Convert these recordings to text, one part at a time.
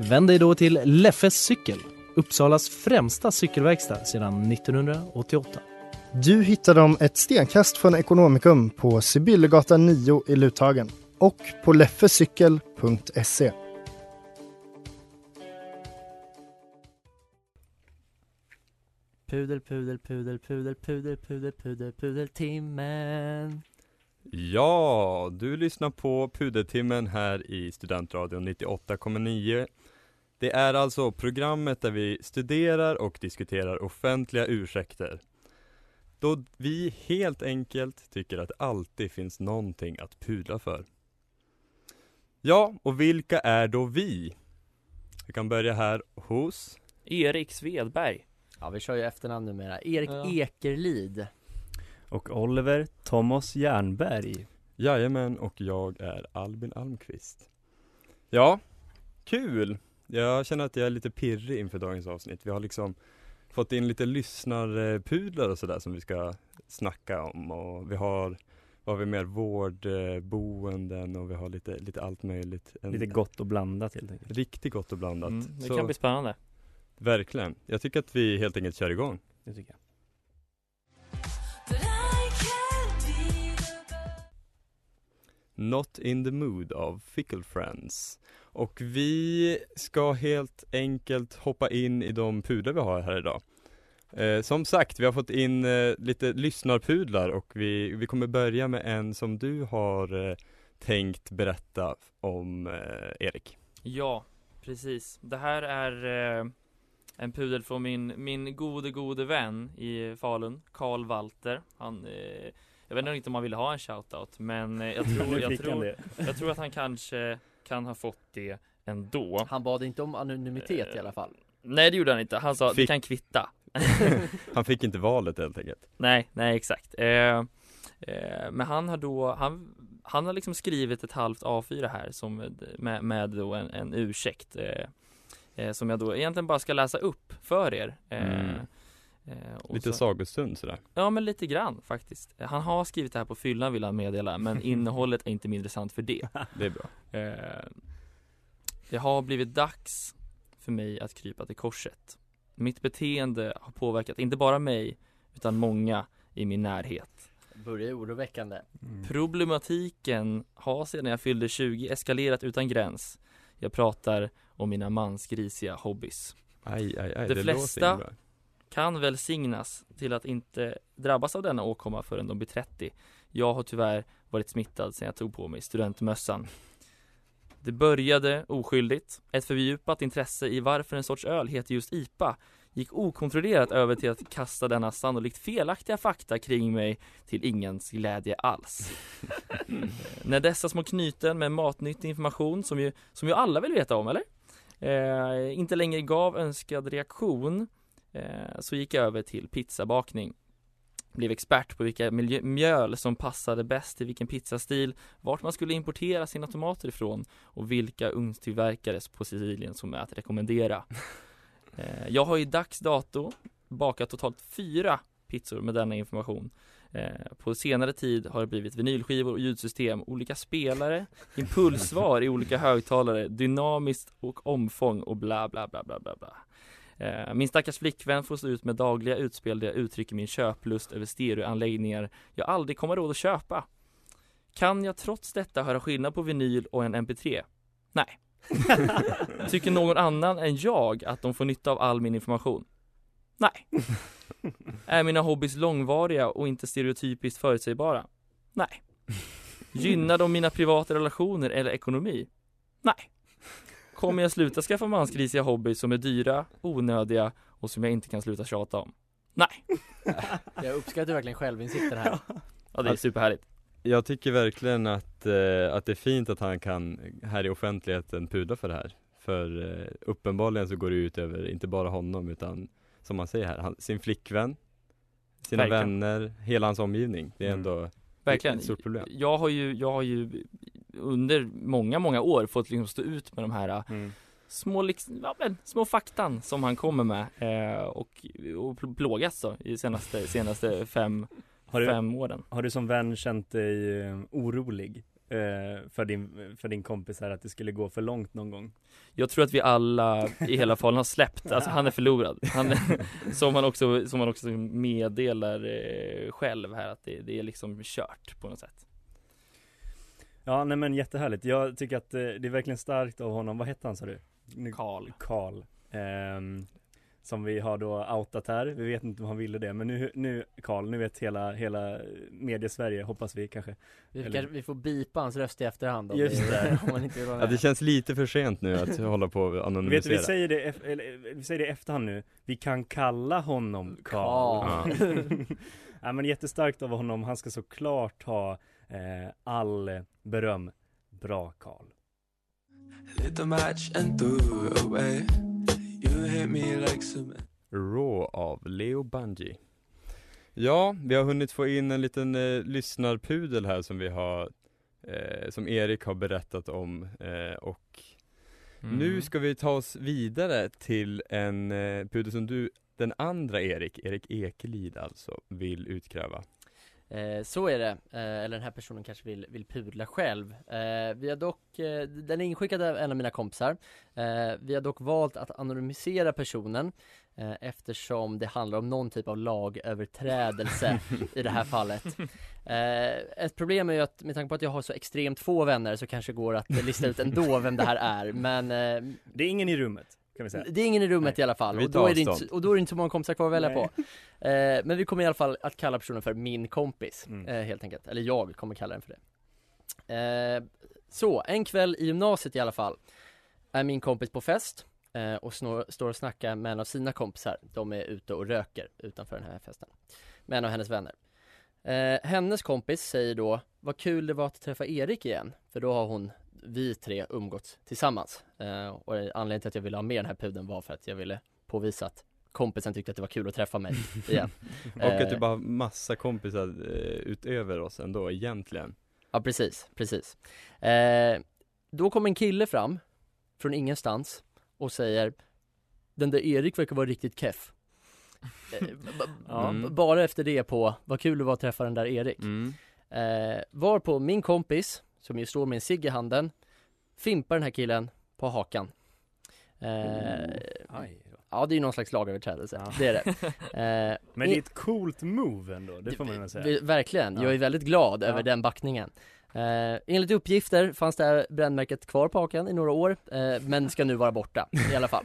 Vänd dig då till Leffes cykel, Uppsalas främsta cykelverkstad sedan 1988. Du hittar dem ett stenkast från Ekonomikum på Sibyllegatan 9 i Luthagen och på leffecykel.se. Pudel, pudel, pudel, pudel, pudel, pudel, pudel, pudeltimmen. Ja, du lyssnar på Pudertimmen här i Studentradion 98,9. Det är alltså programmet där vi studerar och diskuterar offentliga ursäkter. Då vi helt enkelt tycker att det alltid finns någonting att pudla för. Ja, och vilka är då vi? Vi kan börja här hos Erik Svedberg. Ja vi kör ju efternamn numera, Erik Ja. Ekerlid Och Oliver Thomas Jernberg. Jajamän, och jag är Albin Almqvist. Ja, kul! Jag känner att jag är lite pirrig inför dagens avsnitt. Vi har liksom fått in lite lyssnarpudlar och sådär som vi ska snacka om och vi har vad har vi mer? Vårdboenden och vi har lite, lite allt möjligt. En, Lite gott och blandat helt enkelt. Riktigt gott och blandat. Mm, det Så, kan bli spännande. Verkligen. Jag tycker att vi helt enkelt kör igång. Det tycker jag. Not in the mood av Fickle Friends. Och vi ska helt enkelt hoppa in i de pudlar vi har här idag. Eh, som sagt, vi har fått in eh, lite lyssnarpudlar och vi, vi kommer börja med en som du har eh, tänkt berätta om, eh, Erik. Ja, precis. Det här är eh, en pudel från min, min gode, gode vän i Falun, Karl Walter. Han, eh, jag vet inte om han ville ha en shoutout, men eh, jag tror, jag tror, det. jag tror att han kanske kan ha fått det ändå. Han bad inte om anonymitet i alla fall Nej det gjorde han inte, han sa det Fick- kan kvitta. Han fick inte valet helt enkelt. Nej, nej exakt. Eh, eh, men han har då, han, han har liksom skrivit ett halvt A4 här som med, med, med då en, en ursäkt. Eh, eh, som jag då egentligen bara ska läsa upp för er. Eh, Mm. Eh, Lite så- sagostund sådär. Ja men lite grann faktiskt. Han har skrivit det här på fyllan vill han meddela, men innehållet är inte mindre intressant för det. Det är bra. Eh, det har blivit dags för mig att krypa till korset. Mitt beteende har påverkat inte bara mig, utan många i min närhet. Börjar oroväckande Problematiken har sedan jag fyllde 20 eskalerat utan gräns. Jag pratar om mina mansgrisiga hobbys. Aj, aj, aj. De det flesta-. Kan välsignas till att inte drabbas av denna åkomma förrän de blir 30. Jag har tyvärr varit smittad sedan jag tog på mig studentmössan. Det började oskyldigt. Ett fördjupat intresse i varför en sorts öl heter just IPA gick okontrollerat över till att kasta denna sannolikt felaktiga fakta kring mig till ingens glädje alls. När dessa små knyten med matnyttig information som ju, som ju alla vill veta om, eller? Eh, inte längre gav önskad reaktion så gick jag över till pizzabakning. Blev expert på vilka mjöl som passade bäst till vilken pizzastil, vart man skulle importera sina tomater ifrån och vilka ugnstillverkares på Sicilien som är att rekommendera. Eh, jag har i dags dato bakat totalt fyra pizzor med denna information. Eh, på senare tid har det blivit vinylskivor och ljudsystem, olika spelare, impulsvar i olika högtalare, dynamiskt och omfång och bla bla bla bla bla bla. Eh, Min stackars flickvän får stå ut med dagliga utspel där jag uttrycker min köplust över stereoanläggningar jag aldrig kommer råd att köpa. Kan jag trots detta höra skillnad på vinyl och en mp3? Nej. Tycker någon annan än jag att de får nytta av all min information? Nej. Är mina hobbys långvariga och inte stereotypiskt förutsägbara? Nej. Gynnar de mina privata relationer eller ekonomi? Nej. Kommer jag sluta skaffa mansgrisiga hobbys som är dyra, onödiga och som jag inte kan sluta tjata om? Nej. Jag uppskattar verkligen självinsikten här Ja det är superhärligt. Jag tycker verkligen att, eh, att det är fint att han kan här i offentligheten pudla för det här. För eh, uppenbarligen så går det ut över, inte bara honom utan Som man säger här, han, sin flickvän Sina Verkligen. vänner, hela hans omgivning Det är Mm. ändå Verkligen. ett stort problem Jag har ju, jag har ju under många, många år fått liksom stå ut med de här Mm. små, liksom, ja, men, små faktan som han kommer med eh, och, och pl- plågas då i senaste, senaste fem, Har, du, fem åren. har du som vän känt dig eh, orolig eh, för, din, för din kompis här att det skulle gå för långt någon gång? Jag tror att vi alla i hela Falun har släppt, alltså han är förlorad. Han, som han också, som han också meddelar eh, själv här att det, det är liksom kört på något sätt. Ja nej men jättehärligt, jag tycker att eh, det är verkligen starkt av honom, vad hette han sa du? Karl. Karl. Ehm, Som vi har då outat här, vi vet inte om han ville det men nu, nu Karl, nu vet hela, hela mediesverige hoppas vi kanske. Vi, Eller- kanske, vi får bipa hans röst i efterhand om, Just det. om man inte vill vara Ja det med. känns lite för sent nu att hålla på och Vet du, anonymisera vi säger det, eff- eller, vi säger det i efterhand nu. Vi kan kalla honom Karl. Karl. ja, men jättestarkt av honom, han ska såklart ha eh, all beröm Bra Karl. Raw av Leo Bungie Ja, vi har hunnit få in en liten eh, lyssnarpudel här som vi har eh, Som Erik har berättat om eh, och Mm. nu ska vi ta oss vidare till en eh, pudel som du Den andra Erik, Erik Ekelid alltså, vill utkräva Eh, så är det, eh, eller den här personen kanske vill, vill pudla själv. Eh, vi har dock, eh, den är inskickad av en av mina kompisar. Eh, vi har dock valt att anonymisera personen eh, eftersom det handlar om någon typ av lagöverträdelse i det här fallet. Eh, ett problem är ju att med tanke på att jag har så extremt få vänner så kanske det går att lista ut ändå vem det här är, men eh, Det är ingen i rummet, kan vi säga. Det är ingen i rummet Nej. i alla fall och då, är det inte, och då är det inte så många kompisar kvar att välja Nej. på eh, Men vi kommer i alla fall att kalla personen för min kompis, Mm. eh, helt enkelt, eller jag kommer kalla den för det. Eh, Så, en kväll i gymnasiet i alla fall Är min kompis på fest eh, och snor, står och snackar med en av sina kompisar. De är ute och röker utanför den här festen Med en av hennes vänner. Eh, Hennes kompis säger då Vad kul det var att träffa Erik igen För då har hon vi tre umgåtts tillsammans. Eh, Och anledningen till att jag ville ha med den här pudeln var för att jag ville påvisa att kompisen tyckte att det var kul att träffa mig igen. Och att du Eh, bara har massa kompisar eh, utöver oss ändå egentligen. Ja precis, precis. Eh, Då kom en kille fram Från ingenstans Och säger Den där Erik verkar vara riktigt keff. Eh, Ja. Bara efter det på Vad kul det var att träffa den där Erik. Mm. eh, Varpå min kompis Som ju står med en cigg i handen Fimpar den här killen På hakan eh, då. Ja det är ju någon slags lagöverträdelse, Ja. det är det eh, Men det är ett coolt move ändå, det får man väl säga Verkligen, Ja. jag är väldigt glad Ja. över den backningen eh, Enligt uppgifter fanns det här brännmärket kvar på hakan i några år, eh, men ska nu vara borta i alla fall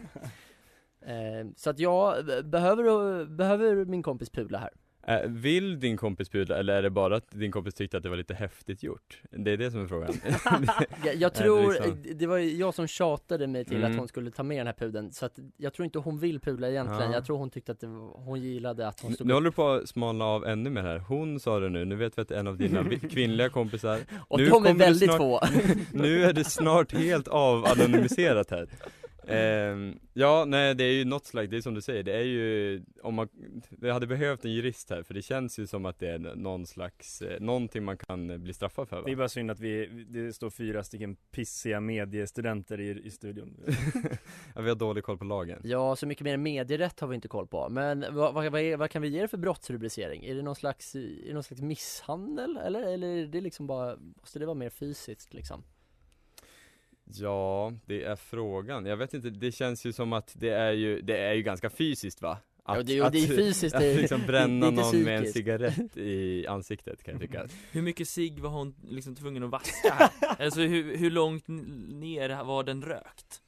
eh, Så att jag b- behöver, behöver min kompis pula här Eh, Vill din kompis pudla eller är det bara att din kompis tyckte att det var lite häftigt gjort? Det är det som är frågan. Jag, jag det tror, liksom- det var jag som tjatade mig till Mm. att hon skulle ta med den här pudeln Så att jag tror inte hon vill pula egentligen, Ja. jag tror hon tyckte att det var, hon gillade att hon Nu- stod Nu håller du på att smalna av ännu mer här, hon sa det nu, nu vet vi att en av dina vi- kvinnliga kompisar. Och nu de är väldigt snart- få. Nu är det snart helt avanonymiserat här Ehm, Ja, nej det är ju något slags, det är som du säger, det är ju om man, det hade behövt en jurist här för det känns ju som att det är någon slags, eh, någonting man kan eh, bli straffad för va? Det är bara synd att vi, det står fyra stycken pissiga mediestudenter i, i studion ja, vi har dålig koll på lagen Ja, så mycket mer medierätt har vi inte koll på, men vad, vad, vad, vad kan vi ge det för brottsrubricering? Är det någon slags, är det någon slags misshandel eller, eller är det liksom bara, måste det vara mer fysiskt liksom? Ja, det är frågan. Jag vet inte, det känns ju som att det är ju, det är ju ganska fysiskt va? Att, Ja, det- ja, det är fysiskt, att det är- liksom bränna någon med en cigarett i ansiktet kan jag tycka Hur mycket cigg var hon liksom tvungen att vaska här? alltså hur, hur långt ner var den rökt?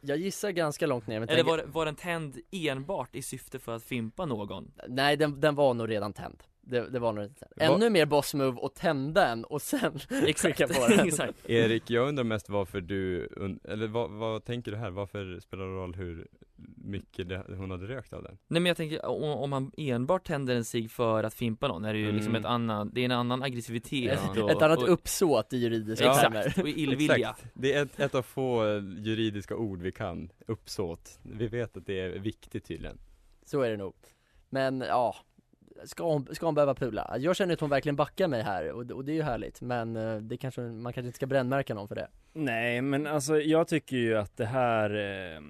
Jag gissar ganska långt ner men Eller tänker- var, var den tänd enbart i syfte för att fimpa någon? Nej den, den var nog redan tänd det, det var nog lite så här. Va- Ännu mer boss move och tända en och sen Exakt, trycka på den exakt. Erik, jag undrar mest varför du, eller vad, vad tänker du här? Varför spelar det roll hur mycket det, hon hade rökt av den? Nej men jag tänker, om, om man enbart tänder en cigg för att fimpa någon är det ju liksom Mm. ett annan, det är en annan aggressivitet ett, och, ett annat och, uppsåt i juridiska Exakt, termer och illvilja Exakt. Det är ett, ett av få juridiska ord vi kan, uppsåt. Vi vet att det är viktigt tydligen. Så är det nog Men ja Ska hon, ska hon behöva pula? Jag känner att hon verkligen backar mig här och, och det är ju härligt Men eh, det kanske, man kanske inte ska brännmärka någon för det. Nej men alltså jag tycker ju att det här eh,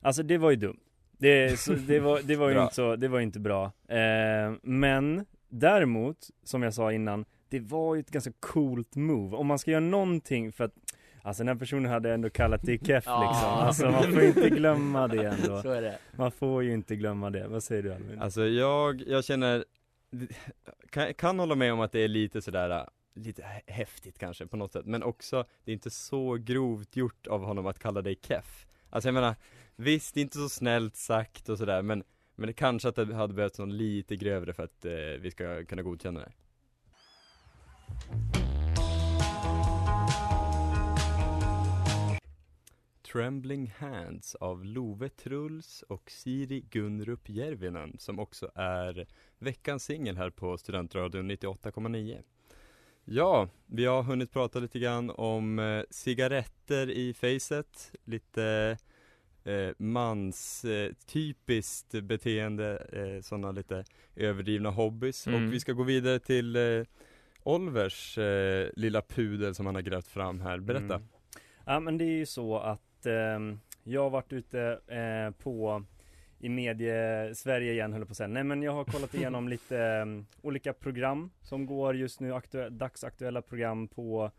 Alltså det var ju dumt. Det, så, det var, det var ju inte så, det var inte bra. Eh, Men däremot, som jag sa innan Det var ju ett ganska coolt move. Om man ska göra någonting för att Alltså den här personen hade ändå kallat det keff liksom. Alltså man får inte glömma det ändå. Så är det. Man får ju inte glömma det, vad säger du Albin? Alltså jag, jag känner, kan, kan hålla med om att det är lite sådär äh, Lite häftigt kanske på något sätt, men också Det är inte så grovt gjort av honom att kalla dig keff. Alltså jag menar Visst, det är inte så snällt sagt och sådär men Men det kanske att det hade behövts någon lite grövre för att eh, vi ska kunna godkänna det Trembling Hands av Love Truls och Siri Gunrup Järvinen som också är veckans singel här på Studentradion 98,9 Ja, vi har hunnit prata lite grann om eh, cigaretter i facet, lite eh, mans eh, beteende, eh, sådana lite överdrivna hobbys Mm. och vi ska gå vidare till eh, Olvers eh, lilla pudel som han har grävt fram här, berätta Mm. Ja men det är ju så att ehm, jag har varit ute eh, på i medie-Sverige igen höll jag på att säga. Nej men jag har kollat igenom lite ehm, olika program som går just nu, aktu- dagsaktuella program på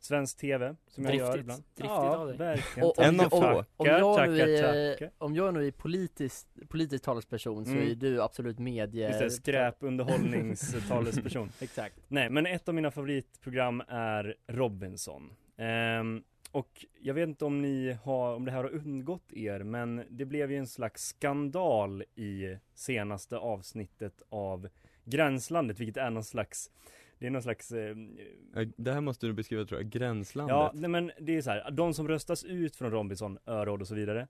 Svensk TV som jag gör Driftigt. ibland. Driftigt ja, av dig. verkligen. Och om, En av om, jag nu Tackar, är, tackar. om jag nu är politisk, politisk talesperson så Mm. är du absolut medie Just det, skräpunderhållningstalesperson. Exakt Nej, men ett av mina favoritprogram är Robinson. Ehm, och jag vet inte om ni har, om det här har undgått er, men det blev ju en slags skandal i senaste avsnittet av Gränslandet, vilket är någon slags det är någon slags eh, Det här måste du beskriva tror jag, gränslandet Ja, nej, men det är så här, de som röstas ut från Robinson, Öråd och så vidare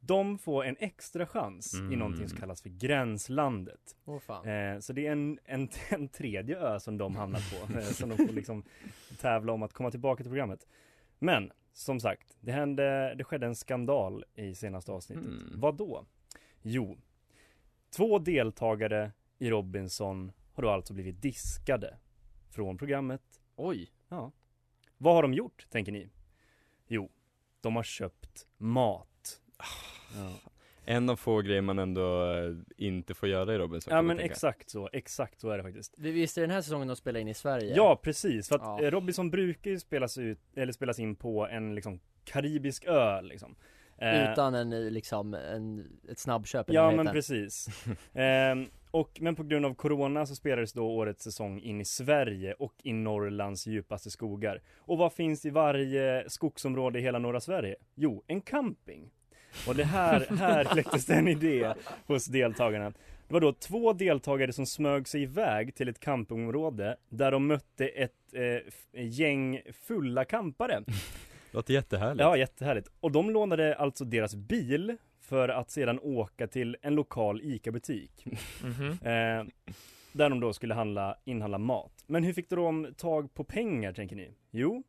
De får en extra chans i Mm. någonting som kallas för Gränslandet fan Eh, så det är en, en, en tredje ö som de hamnar på, eh, som de får liksom tävla om att komma tillbaka till programmet. Men, som sagt, det hände, det skedde en skandal i senaste avsnittet. Mm. Vad då? Jo, två deltagare i Robinson har då alltså blivit diskade från programmet. Oj Ja. Vad har de gjort, tänker ni? Jo, de har köpt mat. Ja. En av få grejer man ändå eh, inte får göra i Robinson Ja men exakt så, exakt så är det faktiskt. Vi visste den här säsongen de spelade in i Sverige. Ja precis, för att Ja. eh, Robinson brukar ju spelas ut, eller spelas in på en liksom karibisk ö liksom. Eh, Utan en liksom, en, ett snabbköp Ja men precis. Ehm, Och, men på grund av Corona så spelades då årets säsong in i Sverige och i Norrlands djupaste skogar. Och vad finns i varje skogsområde i hela norra Sverige? Jo, en camping Och det här, här kläcktes det en idé hos deltagarna Det var då två deltagare som smög sig iväg till ett campingområde där de mötte ett eh, gäng fulla campare Låter jättehärligt Ja, jättehärligt. Och de lånade alltså deras bil för att sedan åka till en lokal ICA-butik. Mhm. Eh, där de då skulle handla, inhandla mat. Men hur fick de tag på pengar tänker ni? Jo,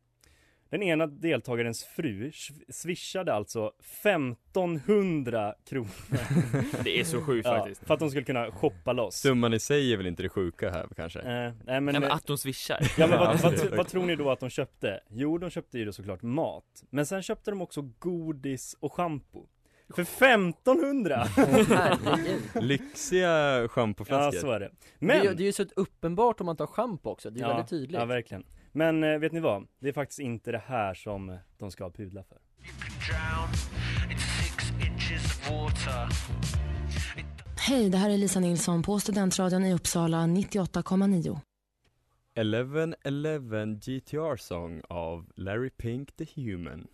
den ena deltagarens fru sw- swishade alltså 1500 kronor. Det är så sjukt ja, faktiskt för att de skulle kunna shoppa loss. Summan i sig är väl inte det sjuka här kanske? Eh, nej men, Nej men att de swishar Ja men vad, Ja, vad, vad tror ni då att de köpte? Jo, de köpte ju då såklart mat. Men sen köpte de också godis och schampo. För 1500! Herregud Lyxiga ja, schampoflaskor så är det. Men, är, ju- det är ju så uppenbart om man tar schampo också, det är ja, väldigt tydligt Ja, verkligen. Men eh, vet ni vad? Det är faktiskt inte det här som de ska pudla för. Hej, det här är Lisa Nilsson på Studentradion i Uppsala 98,9. 1111 GTR Song av Larry Pink The Human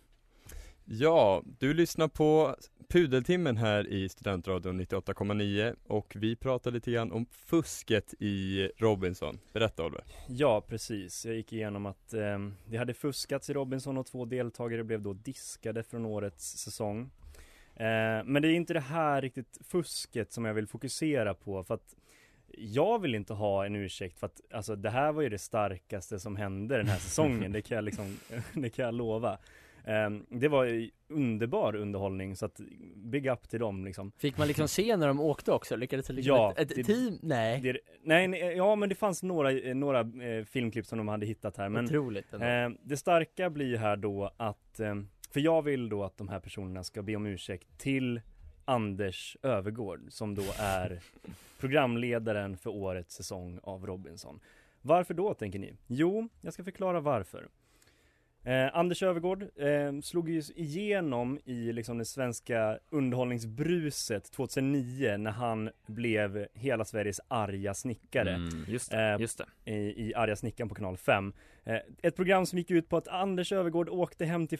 Ja, du lyssnar på Pudeltimmen här i Studentradion 98,9 och vi pratar lite grann om fusket i Robinson. Berätta Oliver. Ja, precis. Jag gick igenom att eh, det hade fuskats i Robinson och två deltagare blev då diskade från årets säsong. Eh, men det är inte det här riktigt fusket som jag vill fokusera på för att jag vill inte ha en ursäkt för att alltså det här var ju det starkaste som hände den här säsongen, det kan jag liksom, det kan jag lova. Ehm, det var underbar underhållning så att big up till dem liksom. Fick man liksom se när de åkte också? Lyckades det liksom Ja, ett, ett det- team? Nej, Det, nej, nej, ja men det fanns några, några eh, filmklipp som de hade hittat här men otroligt. Eh, det starka blir här då att, eh, för jag vill då att de här personerna ska be om ursäkt till Anders Övergård som då är programledaren för årets säsong av Robinson. Varför då tänker ni? Jo, jag ska förklara varför. Eh, Anders Övergård eh, slog ju igenom i liksom det svenska underhållningsbruset 2009 när han blev hela Sveriges arga snickare Mm, just det, Eh, just det. i, i Arga snickaren på kanal 5. Eh, ett program som gick ut på att Anders Övergård åkte hem till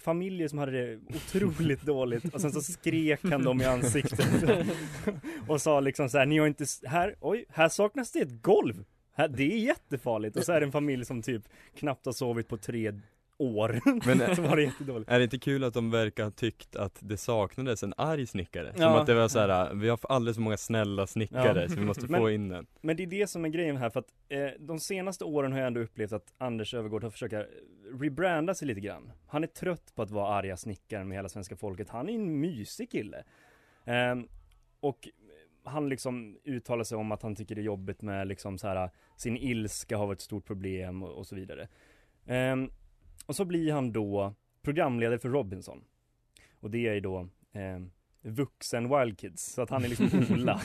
familjer som hade det otroligt dåligt och sen så skrek han dem i ansiktet och sa liksom så här, ni har inte, här, oj, här saknas det ett golv. Det är jättefarligt och så är det en familj som typ knappt har sovit på tre år. Men så var det jättedåligt. är det inte kul att de verkar ha tyckt att det saknades en arg snickare? Som Ja. att det var så här, vi har alldeles för många snälla snickare Ja. så vi måste Men- få in en Men det är det som är grejen här för att eh, de senaste åren har jag ändå upplevt att Anders Övergård har försökt rebranda sig lite grann. Han är trött på att vara arga snickaren med hela svenska folket. Han är en mysig kille. Ehm, och han liksom uttalar sig om att han tycker det är jobbigt med liksom så här sin ilska har varit ett stort problem och, och så vidare. Ehm, och så blir han då programledare för Robinson. Och det är ju då ehm, vuxen Wild Kids, så att han är liksom Ola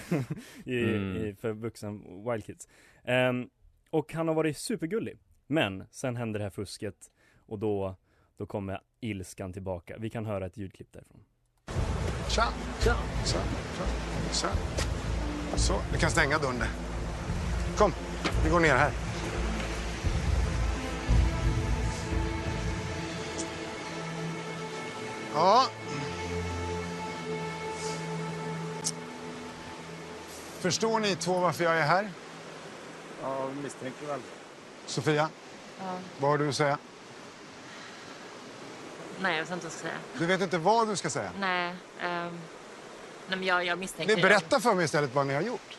i, Mm. i, för vuxen Wild Kids. Ehm, och han har varit supergullig. Men sen händer det här fusket och då, då kommer ilskan tillbaka. Vi kan höra ett ljudklipp därifrån. Tja! Tja! Så, så, så. Så, du kan stänga dörren där. Kom, vi går ner här. Ja. Förstår ni två varför jag är här? Ja, misstänker väl. Sofia, Ja. vad har du att säga? Nej, jag vet inte vad jag ska säga. Du vet inte vad du ska säga. Nej, ehm, nej men jag, jag misstänker... Nej, berätta för mig istället vad ni har gjort.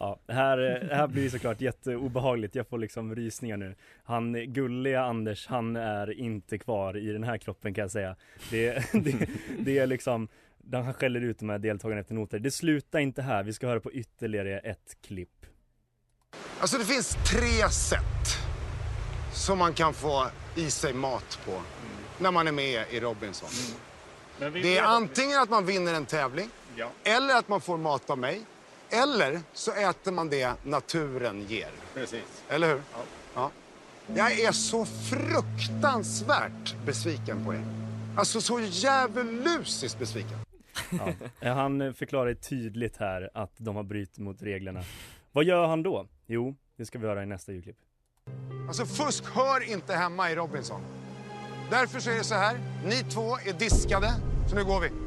Ja, det här, det här blir såklart jätteobehagligt. Jag får liksom rysningar nu. Han gulliga Anders, han är inte kvar i den här kroppen kan jag säga. Det, det, det är liksom, han skäller ut de här deltagarna efter noter. Det slutar inte här. Vi ska höra på ytterligare ett klipp. Alltså det finns tre sätt som man kan få i sig mat på när man är med i Robinson. Vi Det är antingen att man vinner en tävling, Ja. eller att man får mat av mig, eller så äter man det naturen ger. Precis. Eller hur? Ja. Jag är så fruktansvärt besviken på er. Alltså så djävulusiskt besviken. Ja. Eh, Han förklarar tydligt här att de har brutit mot reglerna. Vad gör han då? Jo, det ska vi höra i nästa ljudklipp. Alltså fusk hör inte hemma i Robinson. Därför så är det så här, ni två är diskade, så nu går vi.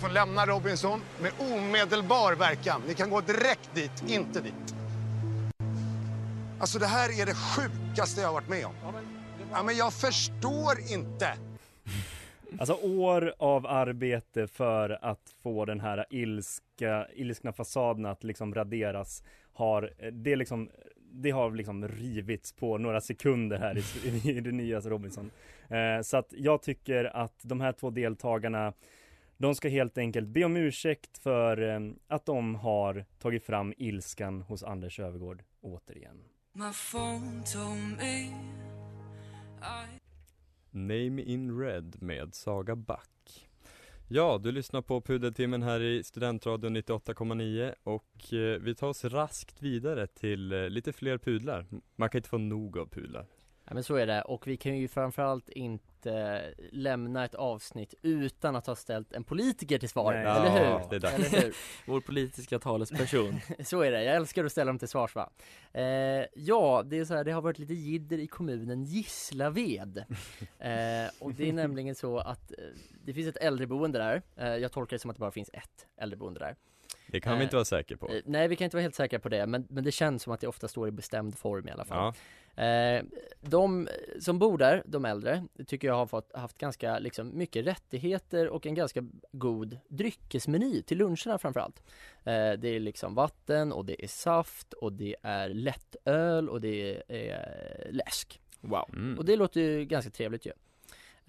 Får lämna Robinson med omedelbar verkan. Ni kan gå direkt dit, inte dit. Alltså det här är det sjukaste jag har varit med om. Ja, men jag förstår inte. Alltså år av arbete för att få den här ilska, ilskna fasaden att liksom raderas har, det liksom, det har liksom rivits på några sekunder här i, i det nya Robinson. Eh, så att jag tycker att de här två deltagarna de ska helt enkelt be om ursäkt för eh, att de har tagit fram ilskan hos Anders Övergård återigen. Name in Red med Saga Back. Ja, du lyssnar på Pudeltimmen här i Studentradion 98,9 och eh, vi tar oss raskt vidare till eh, lite fler pudlar. Man kan inte få nog av pudlar. Ja men så är det, och vi kan ju framförallt inte att eh, lämna ett avsnitt utan att ha ställt en politiker till svar, Nej. eller hur? Ja, eller hur? Vår politiska talesperson. så är det, jag älskar att ställa dem till svars va? Eh, ja, det är så här, det har varit lite jidder i kommunen Gislaved eh, Och det är nämligen så att eh, det finns ett äldreboende där, eh, jag tolkar det som att det bara finns ett äldreboende där Det kan vi inte vara säkra på. Eh, Nej vi kan inte vara helt säkra på det men, men det känns som att det ofta står i bestämd form i alla fall eh, De som bor där, de äldre, tycker jag har fått, haft ganska liksom, mycket rättigheter och en ganska god dryckesmeny till luncherna framförallt. Eh, Det är liksom vatten och det är saft och det är lättöl och det är läsk. Wow. Mm. Och det låter ju ganska trevligt ju.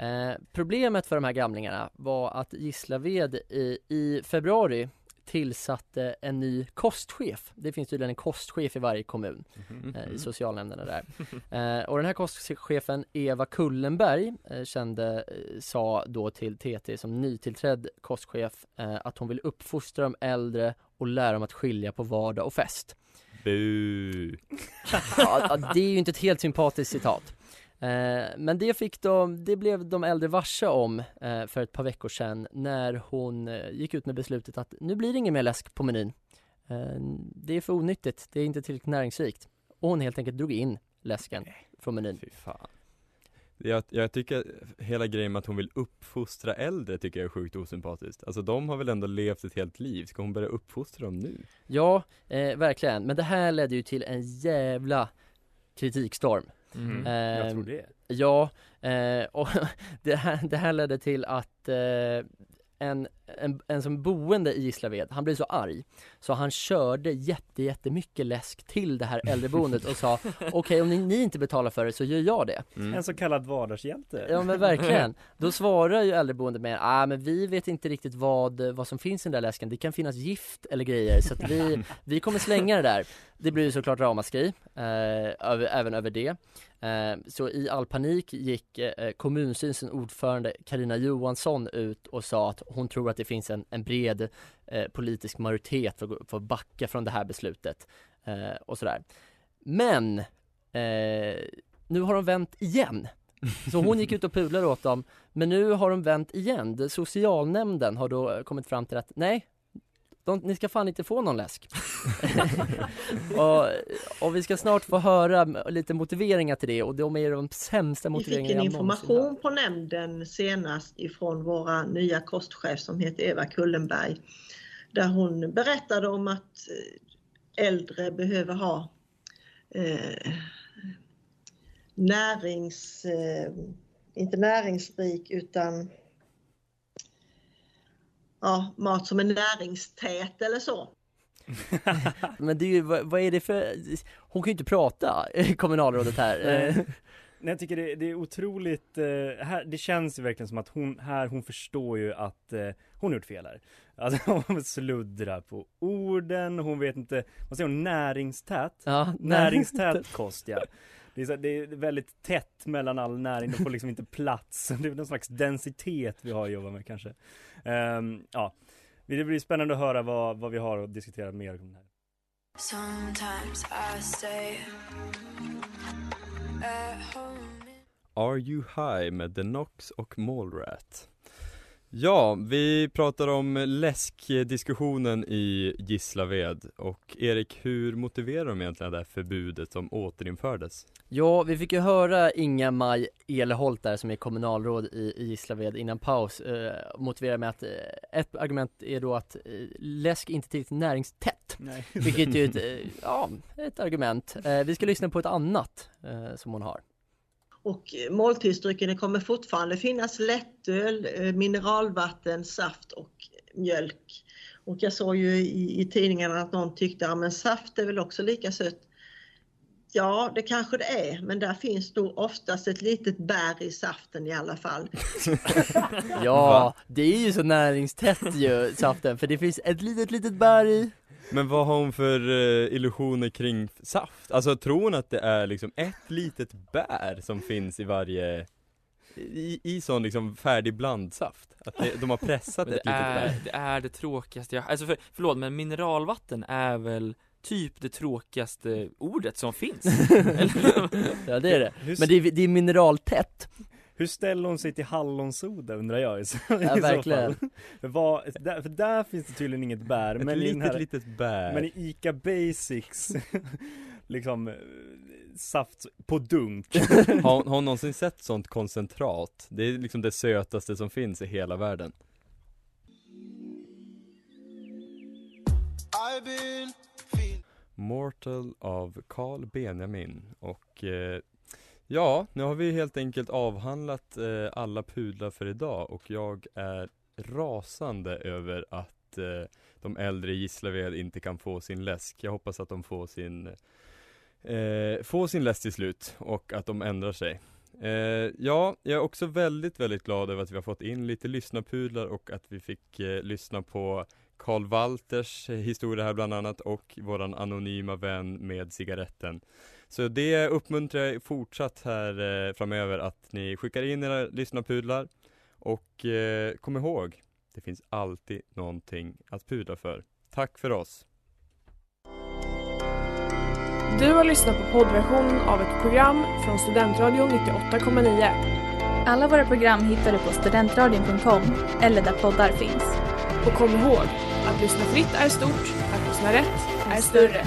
Eh, Problemet för de här gamlingarna var att Gislaved i, i februari tillsatte en ny kostchef. Det finns tydligen en kostchef i varje kommun, Mhm. eh, i socialnämnderna där. Eh, och den här kostchefen Eva Kullenberg eh, kände, sa då till TT som nytillträdd kostchef att hon vill uppfostra de äldre och lära dem att skilja på vardag och fest. Bu. ja, det är ju inte ett helt sympatiskt citat. Eh, men det fick de, det blev de äldre varse om eh, för ett par veckor sedan när hon eh, gick ut med beslutet att nu blir det ingen mer läsk på menyn. Det är för onyttigt, det är inte tillräckligt näringsrikt. Och hon helt enkelt drog in läsken från menyn. Fy fan. Jag, jag tycker hela grejen med att hon vill uppfostra äldre tycker jag är sjukt osympatiskt. Alltså de har väl ändå levt ett helt liv, ska hon börja uppfostra dem nu? Ja, eh, verkligen. Men det här ledde ju till en jävla kritikstorm. Mhm. Eh, Jag tror det. Ja, eh, och det här, det här ledde till att eh, en, en, en som boende i Gislaved, han blev så arg så han körde jätte, jättemycket läsk till det här äldreboendet och sa okej om ni, ni inte betalar för det så gör jag det. En så kallad vardagshjälte. Ja men verkligen. Då svarar ju äldreboendet med, ah men vi vet inte riktigt vad, vad som finns i den där läsken, det kan finnas gift eller grejer så att vi, vi kommer slänga det där. Det blir ju såklart ramaskri, eh, över, även över det. Eh, så i all panik gick eh, kommunstyrelsens ordförande Karina Johansson ut och sa att hon tror att det finns en, en bred eh, politisk majoritet för, att för att backa från det här beslutet eh, och sådär. Men eh, nu har de vänt igen. Så hon gick ut och pudlade åt dem, men nu har de vänt igen. Socialnämnden har då eh, kommit fram till att nej, de, ni ska fan inte få någon läsk. och, och vi ska snart få höra lite motiveringar till det och de är de sämsta Vi fick motiveringarna en information på nämnden senast ifrån våra nya kostchef som heter Eva Kullenberg. Där hon berättade om att eh, äldre behöver ha eh, närings, eh, inte näringsrik utan ja, mat som är näringstät eller så. Men det är ju, vad, vad är det för, hon kan ju inte prata, kommunalrådet här. Eh, Nej. Jag tycker det, det är otroligt, eh, här, det känns ju verkligen som att hon, här, hon förstår ju att eh, hon har gjort fel här. Alltså hon sluddrar på orden, hon vet inte, vad säger hon, näringstät? Ja, näringstät kost ja. Det är, så, det är väldigt tätt mellan all näring, de får liksom inte plats. Det är någon slags densitet vi har att jobba med kanske. Ehm, ja, det blir spännande att höra vad, vad vi har att diskutera mer om det här. Sometimes I stay at home. Are You High med The Knox och Mallrat. Ja, vi pratar om läskdiskussionen i Gislaved och Erik, hur motiverar de egentligen det här förbudet som återinfördes? Ja, vi fick ju höra Inga-Maj Eleholt där som är kommunalråd i, Gislaved innan paus eh, motivera med att eh, ett argument är då att eh, läsk inte är tillräckligt näringstätt. Nej. Vilket är ett, eh, ja, ett argument. Eh, vi ska lyssna på ett annat eh, som hon har. Och måltidsdryckerna kommer fortfarande finnas lättöl, eh, mineralvatten, saft och mjölk. Och jag såg ju i, i tidningarna att någon tyckte att men saft är väl också lika sött. Ja, det kanske det är, men där finns nog oftast ett litet bär i saften i alla fall. Ja, det är ju så näringstätt ju saften för det finns ett litet litet bär i. Men vad har hon för eh, illusioner kring saft? Alltså tror hon att det är liksom ett litet bär som finns i varje i, i sån liksom färdig blandsaft? Att det, de har pressat ett litet är, bär? det är det tråkigaste jag, alltså för, förlåt men mineralvatten är väl typ det tråkigaste ordet som finns? Eller? Ja det är det. Men det är, det är mineraltätt. Hur ställer hon sig till hallonsoda undrar jag i så, Ja, i så verkligen. fall. För, vad, där, för där finns det tydligen inget bär. Ett men i litet, här, litet bär. Men i ICA Basics, liksom eh, saft på dunk. har, har hon någonsin sett sånt koncentrat? Det är liksom det sötaste som finns i hela världen. Mortal av Carl Benjamin och eh, ja, nu har vi helt enkelt avhandlat eh, alla pudlar för idag och jag är rasande över att eh, de äldre i Gislaved inte kan få sin läsk. Jag hoppas att de får sin eh, får sin läsk till slut och att de ändrar sig. Eh, ja, jag är också väldigt, väldigt glad över att vi har fått in lite lyssnarpudlar och att vi fick eh, lyssna på Karl Walters historia här bland annat och våran anonyma vän med cigaretten. Så det uppmuntrar jag fortsatt här eh, framöver att ni skickar in era lyssnarpudlar och eh, kom ihåg, det finns alltid någonting att pudla för. Tack för oss! Du har lyssnat på poddversion av ett program från Studentradion 98,9. Alla våra program hittar du på studentradion.com eller där poddar finns. Och kom ihåg, att lyssna fritt är stort, att lyssna rätt är större.